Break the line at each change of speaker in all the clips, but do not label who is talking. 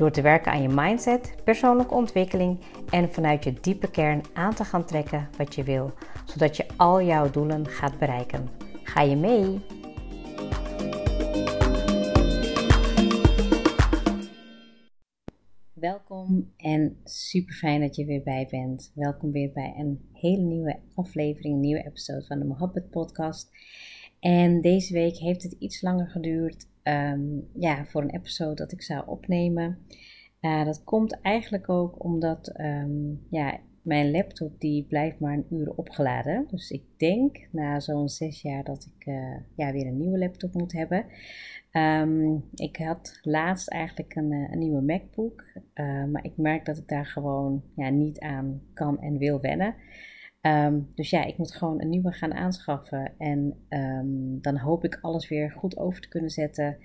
Door te werken aan je mindset, persoonlijke ontwikkeling en vanuit je diepe kern aan te gaan trekken wat je wil, zodat je al jouw doelen gaat bereiken. Ga je mee? Welkom en super fijn dat je weer bij bent. Welkom weer bij een hele nieuwe aflevering, een nieuwe episode van de Mohabbat podcast. En deze week heeft het iets langer geduurd Ehm, ja, voor een episode dat ik zou opnemen. Uh, dat komt eigenlijk ook omdat ehm, ja, mijn laptop die blijft maar een uur opgeladen. Dus ik denk na zo'n zes jaar dat ik uh, ja, weer een nieuwe laptop moet hebben. Um, ik had laatst eigenlijk een, eh, nieuwe MacBook. maar ik merk dat ik daar gewoon ja, niet aan kan en wil wennen. Um, dus ja, ik moet gewoon een nieuwe gaan aanschaffen. En um, dan hoop ik alles weer goed over te kunnen zetten.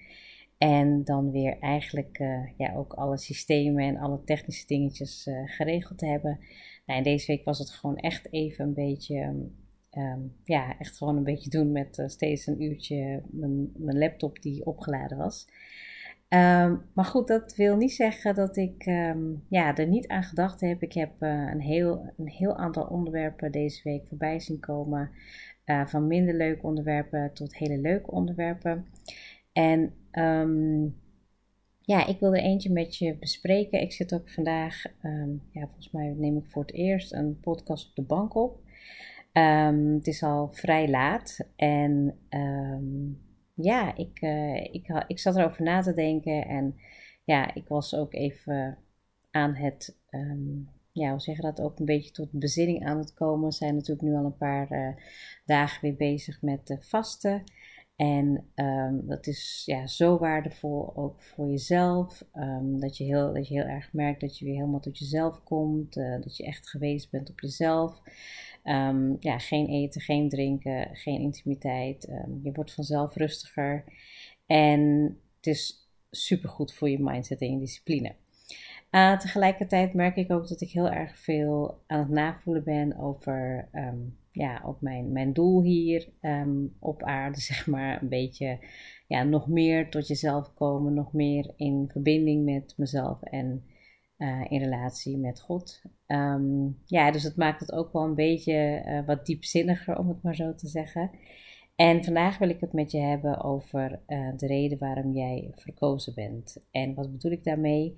En dan weer eigenlijk uh, ja, ook alle systemen en alle technische dingetjes uh, geregeld te hebben. Nou, en deze week was het gewoon echt even een beetje. Um, ja, echt gewoon een beetje doen met uh, steeds een uurtje mijn, mijn laptop die opgeladen was. Um, maar goed, dat wil niet zeggen dat ik um, ja, er niet aan gedacht heb. Ik heb uh, een, heel, een heel aantal onderwerpen deze week voorbij zien komen. Uh, van minder leuke onderwerpen tot hele leuke onderwerpen. En um, ja, ik wil er eentje met je bespreken. Ik zit ook vandaag, ja, volgens mij neem ik voor het eerst een podcast op de bank op. het is al vrij laat en ja, ik, uh, ik, ik zat erover na te denken en ja, ik was ook even aan het, um, ja, hoe zeg je dat, ook een beetje tot bezinning aan het komen. We zijn natuurlijk nu al een paar uh, dagen weer bezig met de vasten. En um, dat is ja, zo waardevol ook voor jezelf. Um, dat, je heel, dat je heel erg merkt dat je weer helemaal tot jezelf komt. Uh, dat je echt geweest bent op jezelf. Um, ja, geen eten, geen drinken, geen intimiteit. je wordt vanzelf rustiger. En het is supergoed voor je mindset en je discipline. Uh, tegelijkertijd merk ik ook dat ik heel erg veel aan het navoelen ben over ja, ook mijn, mijn doel hier um, op aarde, zeg maar. Een beetje ja, nog meer tot jezelf komen, nog meer in verbinding met mezelf en uh, in relatie met God. Um, ja, dus dat maakt het ook wel een beetje uh, wat diepzinniger, om het maar zo te zeggen. En vandaag wil ik het met je hebben over uh, de reden waarom jij verkozen bent. En wat bedoel ik daarmee?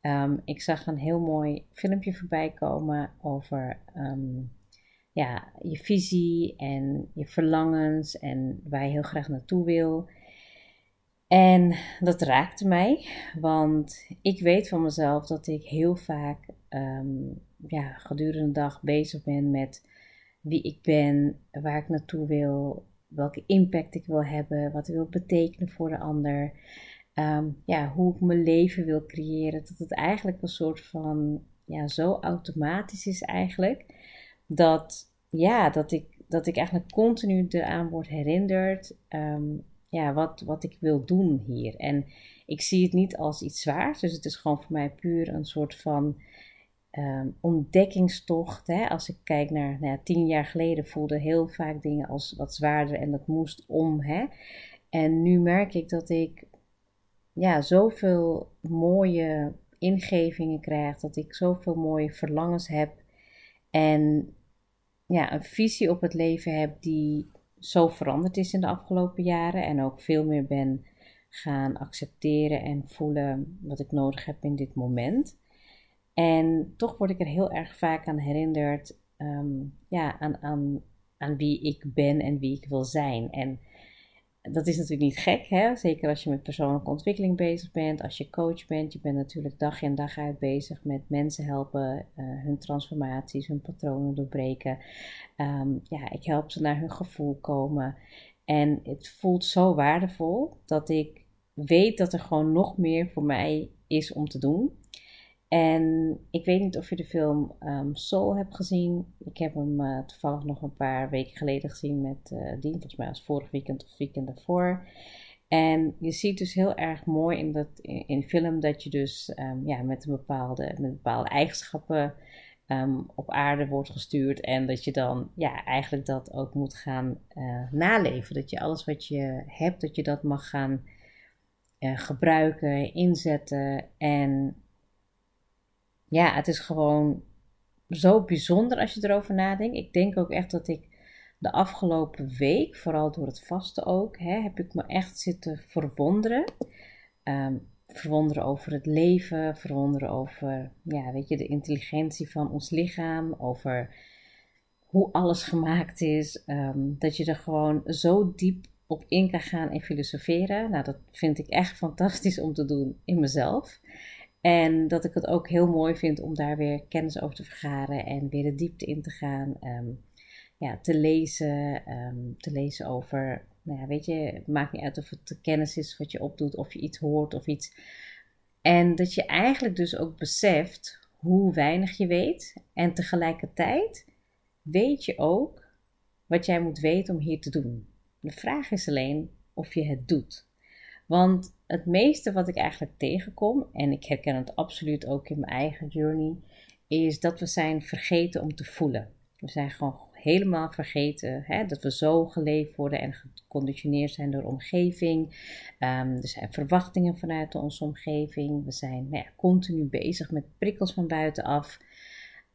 Um, ik zag een heel mooi filmpje voorbij komen over ja, je visie en je verlangens en waar je heel graag naartoe wil. En dat raakte mij, want ik weet van mezelf dat ik heel vaak um, ja, gedurende de dag bezig ben met wie ik ben, waar ik naartoe wil, welke impact ik wil hebben, wat ik wil betekenen voor de ander. Um, ja, hoe ik mijn leven wil creëren. Dat het eigenlijk een soort van, ja, zo automatisch is eigenlijk. Dat, ja, dat ik, dat ik eigenlijk continu eraan word herinnerd. Um, ja, wat, wat ik wil doen hier. En ik zie het niet als iets zwaars. Dus het is gewoon voor mij puur een soort van um, ontdekkingstocht. Hè? Als ik kijk naar nou ja, tien jaar geleden voelde heel vaak dingen als wat zwaarder en dat moest om. Hè? En nu merk ik dat ik ja, zoveel mooie ingevingen krijg, dat ik zoveel mooie verlangens heb en ja, een visie op het leven heb die zo veranderd is in de afgelopen jaren en ook veel meer ben gaan accepteren en voelen wat ik nodig heb in dit moment. En toch word ik er heel erg vaak aan herinnerd um, ja, aan, aan, aan wie ik ben en wie ik wil zijn. En dat is natuurlijk niet gek, hè? zeker als je met persoonlijke ontwikkeling bezig bent, als je coach bent. Je bent natuurlijk dag in dag uit bezig met mensen helpen, uh, hun transformaties, hun patronen doorbreken. Um, ja, ik help ze naar hun gevoel komen. En het voelt zo waardevol dat ik weet dat er gewoon nog meer voor mij is om te doen. En ik weet niet of je de film um, Soul hebt gezien. Ik heb hem uh, toevallig nog een paar weken geleden gezien met uh, Dien. Volgens mij als vorig weekend of weekend daarvoor. En je ziet dus heel erg mooi in, dat, in, film dat je dus um, ja, met, een bepaalde, met bepaalde eigenschappen um, op aarde wordt gestuurd. En dat je dan ja, eigenlijk dat ook moet gaan uh, naleven. Dat je alles wat je hebt, dat je dat mag gaan gebruiken, inzetten. En ja, het is gewoon zo bijzonder als je erover nadenkt. Ik denk ook echt dat ik de afgelopen week, vooral door het vasten ook, hè, heb ik me echt zitten verwonderen. Um, verwonderen over het leven, verwonderen over ja, weet je, de intelligentie van ons lichaam, over hoe alles gemaakt is. Um, dat je er gewoon zo diep op in kan gaan en filosoferen. Nou, dat vind ik echt fantastisch om te doen in mezelf. En dat ik het ook heel mooi vind om daar weer kennis over te vergaren en weer de diepte in te gaan. Um, ja, te lezen, um, te lezen over, nou ja, weet je, het maakt niet uit of het kennis is wat je opdoet, of je iets hoort of iets. En dat je eigenlijk dus ook beseft hoe weinig je weet. En tegelijkertijd weet je ook wat jij moet weten om hier te doen. De vraag is alleen of je het doet. Want het meeste wat ik eigenlijk tegenkom, en ik herken het absoluut ook in mijn eigen journey, is dat we zijn vergeten om te voelen. We zijn gewoon helemaal vergeten hè, dat we zo geleefd worden en geconditioneerd zijn door omgeving. Um, er zijn verwachtingen vanuit onze omgeving. We zijn nou ja, continu bezig met prikkels van buitenaf.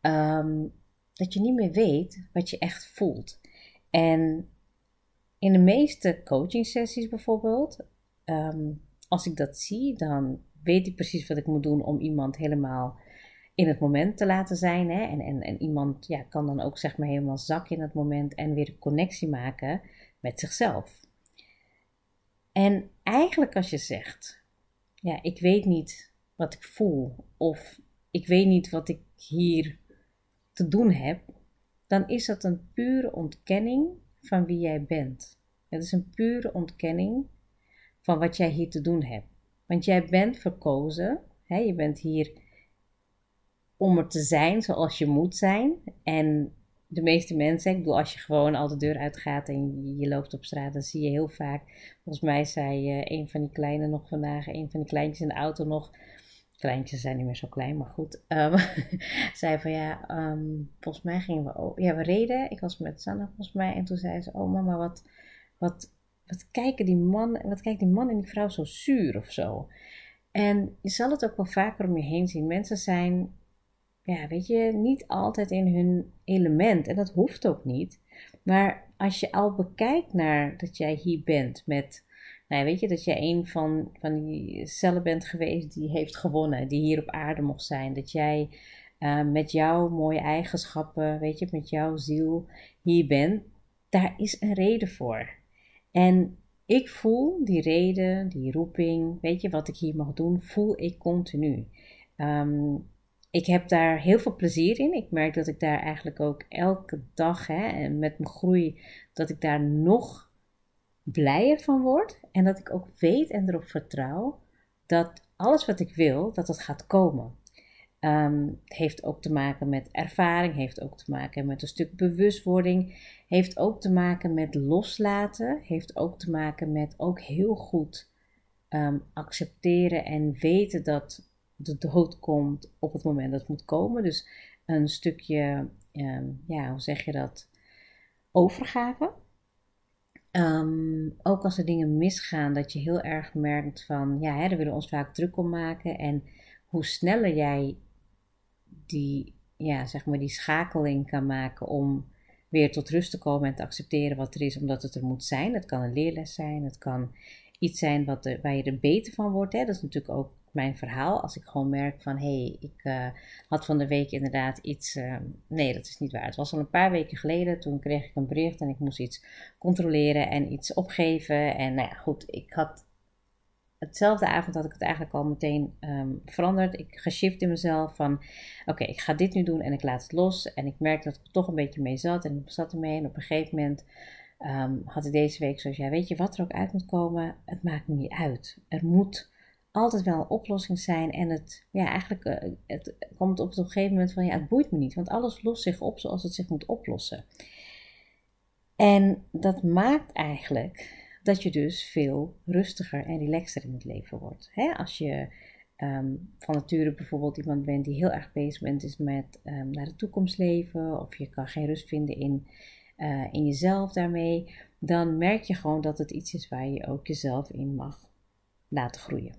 Um, dat je niet meer weet wat je echt voelt. En in de meeste coaching sessies bijvoorbeeld, um, als ik dat zie, dan weet ik precies wat ik moet doen om iemand helemaal in het moment te laten zijn. Hè? En, en, en iemand ja, kan dan ook zeg maar helemaal zakken in het moment en weer een connectie maken met zichzelf. En eigenlijk als je zegt, ja, ik weet niet wat ik voel of ik weet niet wat ik hier te doen heb, dan is dat een pure ontkenning van wie jij bent. Het is een pure ontkenning van wat jij hier te doen hebt. Want jij bent verkozen, hè, je bent hier om er te zijn zoals je moet zijn. En de meeste mensen, ik bedoel, als je gewoon al de deur uitgaat en je, loopt op straat, dan zie je heel vaak. Volgens mij zei uh, een van die kleine nog vandaag, een van die kleintjes in de auto nog. Kleintjes zijn niet meer zo klein, maar goed. Um, zei van ja, um, volgens mij gingen we. Ja, we reden. Ik was met Sanna volgens mij. En toen zei ze: Oh, mama, wat, wat, wat kijken die man, wat kijkt die man en die vrouw zo zuur of zo. En je zal het ook wel vaker om je heen zien. Mensen zijn ja, weet je, niet altijd in hun element. En dat hoeft ook niet. Maar als je al bekijkt naar dat jij hier bent met, nou weet je, dat jij een van, van die cellen bent geweest die heeft gewonnen, die hier op aarde mocht zijn. Dat jij uh, met jouw mooie eigenschappen, weet je, met jouw ziel hier bent. Daar is een reden voor. En ik voel die reden, die roeping, weet je, wat ik hier mag doen, voel ik continu. Um, ik heb daar heel veel plezier in. Ik merk dat ik daar eigenlijk ook elke dag hè, met mijn groei, dat ik daar nog blijer van word. En dat ik ook weet en erop vertrouw dat alles wat ik wil, dat het gaat komen. Um, heeft ook te maken met ervaring, heeft ook te maken met een stuk bewustwording, heeft ook te maken met loslaten, heeft ook te maken met ook heel goed um, accepteren en weten dat de dood komt op het moment dat het moet komen. Dus een stukje, ehm, ja, hoe zeg je dat? Overgave. Ook als er dingen misgaan, dat je heel erg merkt van, ja, hè, daar willen we ons vaak druk om maken. En hoe sneller jij die, ja, zeg maar, die schakeling kan maken om weer tot rust te komen en te accepteren wat er is, omdat het er moet zijn. Het kan een leerles zijn, het kan iets zijn wat er, waar je er beter van wordt. Hè. Dat is natuurlijk ook mijn verhaal. Als ik gewoon merk van hé, hey, ik uh, had van de week inderdaad iets. Uh, nee, dat is niet waar. Het was al een paar weken geleden. Toen kreeg ik een bericht en ik moest iets controleren en iets opgeven. En nou ja, goed, ik had. Hetzelfde avond had ik het eigenlijk al meteen um, veranderd. Ik geshift in mezelf van oké, ik ga dit nu doen en ik laat het los. En ik merkte dat ik er toch een beetje mee zat en ik zat ermee. En op een gegeven moment um, had ik deze week zoals ja, weet je wat er ook uit moet komen, het maakt me niet uit. Er moet altijd wel een oplossing zijn. En het, ja, eigenlijk uh, het komt op een gegeven moment van, ja, het boeit me niet. Want alles lost zich op zoals het zich moet oplossen. En dat maakt eigenlijk dat je dus veel rustiger en relaxter in het leven wordt. als je Ehm, van nature bijvoorbeeld iemand bent die heel erg bezig bent is met um, naar de toekomst leven, of je kan geen rust vinden in, uh, in jezelf daarmee, dan merk je gewoon dat het iets is waar je ook jezelf in mag laten groeien.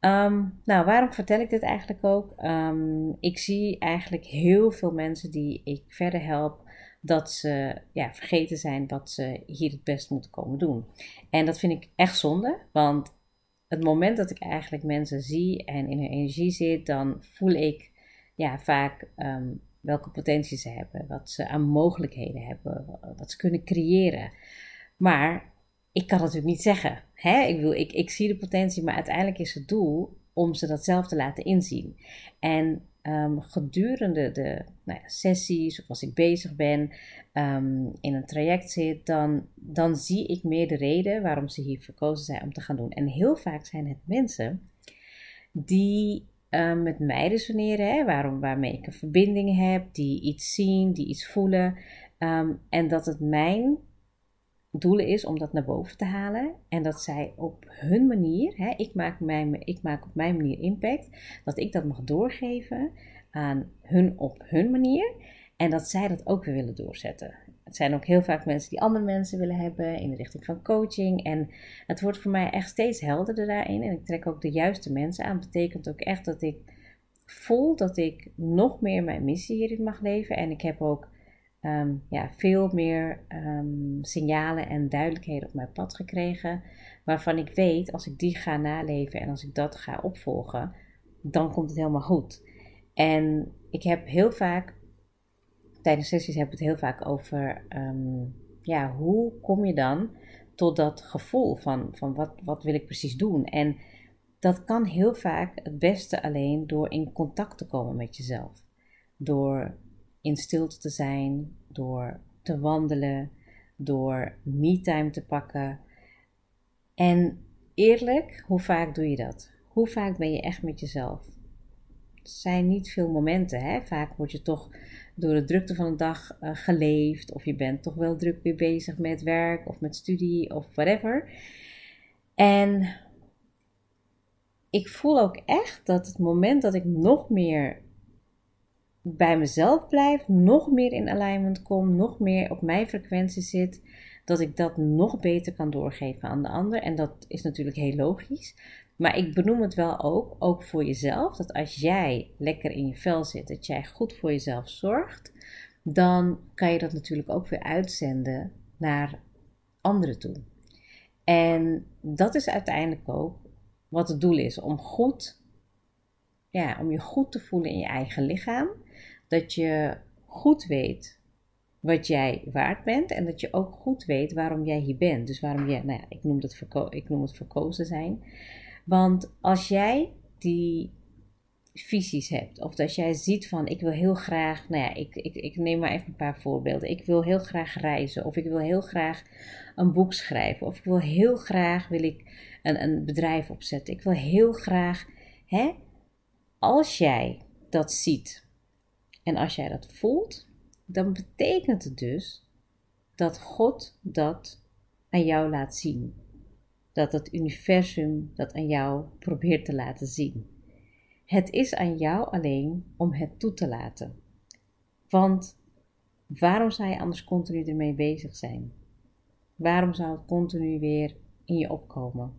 Ehm, nou, waarom vertel ik dit eigenlijk ook? ik zie eigenlijk heel veel mensen die ik verder help, dat ze ja, vergeten zijn wat ze hier het best moeten komen doen. En dat vind ik echt zonde, want het moment dat ik eigenlijk mensen zie en in hun energie zit, dan voel ik ja, vaak ehm, welke potentie ze hebben, wat ze aan mogelijkheden hebben, wat ze kunnen creëren. Maar ik kan natuurlijk niet zeggen. Hè? Ik, wil, ik, ik zie de potentie, maar uiteindelijk is het doel om ze dat zelf te laten inzien. En Ehm, gedurende de nou ja, sessies of als ik bezig ben, um, in een traject zit, dan, dan zie ik meer de reden waarom ze hier verkozen zijn om te gaan doen. En heel vaak zijn het mensen die um, met mij resoneren, hè, waarom, waarmee ik een verbinding heb, die iets zien, die iets voelen. en dat het mijn doelen is om dat naar boven te halen. En dat zij op hun manier, hè, ik, maak ik maak op mijn manier impact, dat ik dat mag doorgeven aan hun op hun manier. En dat zij dat ook weer willen doorzetten. Het zijn ook heel vaak mensen die andere mensen willen hebben in de richting van coaching. En het wordt voor mij echt steeds helderder daarin. En ik trek ook de juiste mensen aan. Dat betekent ook echt dat ik voel dat ik nog meer mijn missie hierin mag leven. En ik heb ook Ehm, ja, veel meer um, signalen en duidelijkheden op mijn pad gekregen. Waarvan ik weet, als ik die ga naleven en als ik dat ga opvolgen, dan komt het helemaal goed. En ik heb heel vaak, tijdens sessies heb ik het heel vaak over, um, ja, hoe kom je dan tot dat gevoel van, van wat, wat wil ik precies doen? En dat kan heel vaak het beste alleen door in contact te komen met jezelf. Door in stilte te zijn, door te wandelen, door me-time te pakken. En eerlijk, hoe vaak doe je dat? Hoe vaak ben je echt met jezelf? Het zijn niet veel momenten. Hè? Vaak word je toch door de drukte van de dag uh, geleefd, of je bent toch wel druk weer bezig met werk of met studie of whatever. En ik voel ook echt dat het moment dat ik nog meer bij mezelf blijf, nog meer in alignment kom, nog meer op mijn frequentie zit, dat ik dat nog beter kan doorgeven aan de ander. En dat is natuurlijk heel logisch. Maar ik benoem het wel ook, ook voor jezelf, dat als jij lekker in je vel zit, dat jij goed voor jezelf zorgt, dan kan je dat natuurlijk ook weer uitzenden naar anderen toe. En dat is uiteindelijk ook wat het doel is, om goed, ja, om je goed te voelen in je eigen lichaam dat je goed weet wat jij waard bent en dat je ook goed weet waarom jij hier bent. Dus waarom jij, nou ja, ik noem verko ik noem het verkozen zijn. Want als jij die visies hebt, of dat jij ziet van ik wil heel graag, nou ja, ik, ik, ik neem maar even een paar voorbeelden. Ik wil heel graag reizen, of ik wil heel graag een boek schrijven, of ik wil heel graag wil ik een, een bedrijf opzetten. Ik wil heel graag, hè, als jij dat ziet, en als jij dat voelt, dan betekent het dus dat God dat aan jou laat zien. Dat het universum dat aan jou probeert te laten zien. Het is aan jou alleen om het toe te laten. Want waarom zou je anders continu ermee bezig zijn? Waarom zou het continu weer in je opkomen?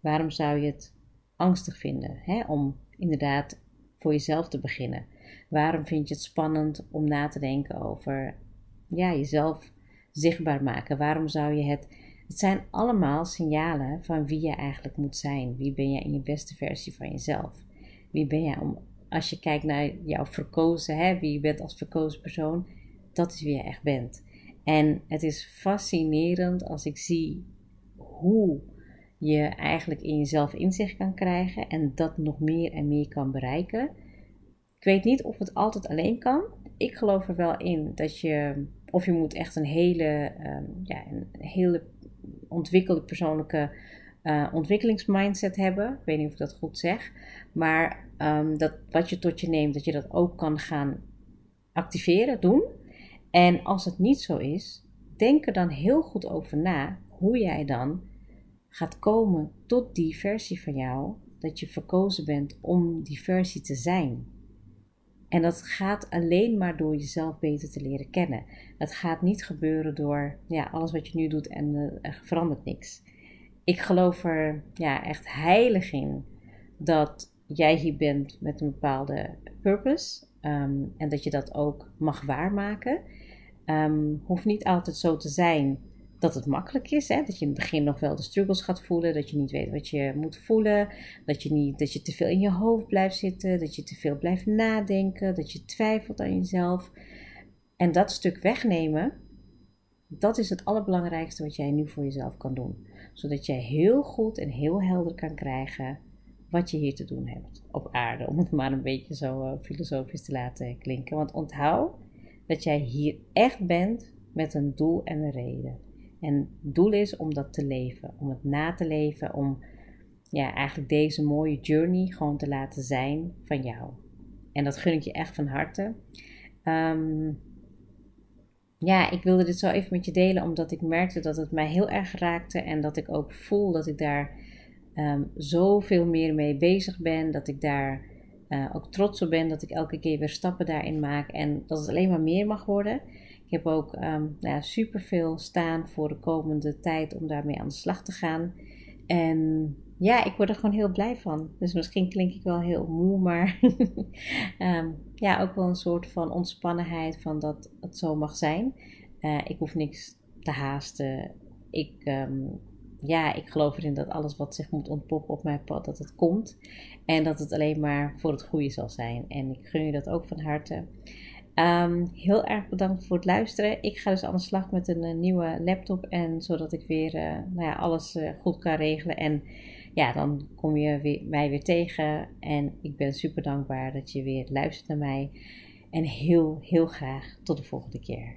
Waarom zou je het angstig vinden hè? om inderdaad voor jezelf te beginnen? Waarom vind je het spannend om na te denken over ja, jezelf zichtbaar maken? Waarom zou je het. Het zijn allemaal signalen van wie je eigenlijk moet zijn. Wie ben jij in je beste versie van jezelf? Wie ben jij om, als je kijkt naar jouw verkozen, hè, wie je bent als verkozen persoon, dat is wie je echt bent. En het is fascinerend als ik zie hoe je eigenlijk in jezelf inzicht kan krijgen en dat nog meer en meer kan bereiken. Weet niet of het altijd alleen kan. Ik geloof er wel in dat je, of je moet echt een hele, um, ja, een hele ontwikkelde persoonlijke uh, ontwikkelingsmindset hebben. Ik weet niet of ik dat goed zeg. Maar um, dat wat je tot je neemt, dat je dat ook kan gaan activeren, doen. En als het niet zo is, denk er dan heel goed over na hoe jij dan gaat komen tot die versie van jou, dat je verkozen bent om die versie te zijn. En dat gaat alleen maar door jezelf beter te leren kennen. Dat gaat niet gebeuren door ja, alles wat je nu doet en uh, er verandert niks. Ik geloof er ja, echt heilig in dat jij hier bent met een bepaalde purpose. Um, en dat je dat ook mag waarmaken. Um, hoeft niet altijd zo te zijn dat het makkelijk is. Hè? Dat je in het begin nog wel de struggles gaat voelen. Dat je niet weet wat je moet voelen. Dat je, niet, dat je te veel in je hoofd blijft zitten. Dat je te veel blijft nadenken. Dat je twijfelt aan jezelf. En dat stuk wegnemen, dat is het allerbelangrijkste wat jij nu voor jezelf kan doen. Zodat jij heel goed en heel helder kan krijgen wat je hier te doen hebt op aarde. Om het maar een beetje zo uh, filosofisch te laten klinken. Want onthoud dat jij hier echt bent met een doel en een reden. En het doel is om dat te leven, om het na te leven, om ja, eigenlijk deze mooie journey gewoon te laten zijn van jou. En dat gun ik je echt van harte. Um, ja, ik wilde dit zo even met je delen, omdat ik merkte dat het mij heel erg raakte en dat ik ook voel dat ik daar um, zoveel meer mee bezig ben, dat ik daar uh, ook trots op ben, dat ik elke keer weer stappen daarin maak en dat het alleen maar meer mag worden. Ik heb ook um, nou ja, superveel staan voor de komende tijd om daarmee aan de slag te gaan. En ja, ik word er gewoon heel blij van. Dus misschien klink ik wel heel moe, maar um, ja, ook wel een soort van ontspannenheid van dat het zo mag zijn. Uh, ik hoef niks te haasten. Ik, um, ja, ik geloof erin dat alles wat zich moet ontpoppen op mijn pad, dat het komt. En dat het alleen maar voor het goede zal zijn. En ik gun je dat ook van harte. Um, heel erg bedankt voor het luisteren. Ik ga dus aan de slag met een, een nieuwe laptop. En zodat ik weer uh, nou ja, alles uh, goed kan regelen. En ja, dan kom je weer, mij weer tegen. En ik ben super dankbaar dat je weer luistert naar mij. En heel, heel graag tot de volgende keer.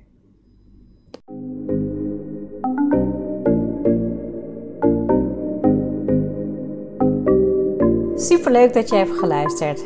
Super leuk dat je hebt geluisterd.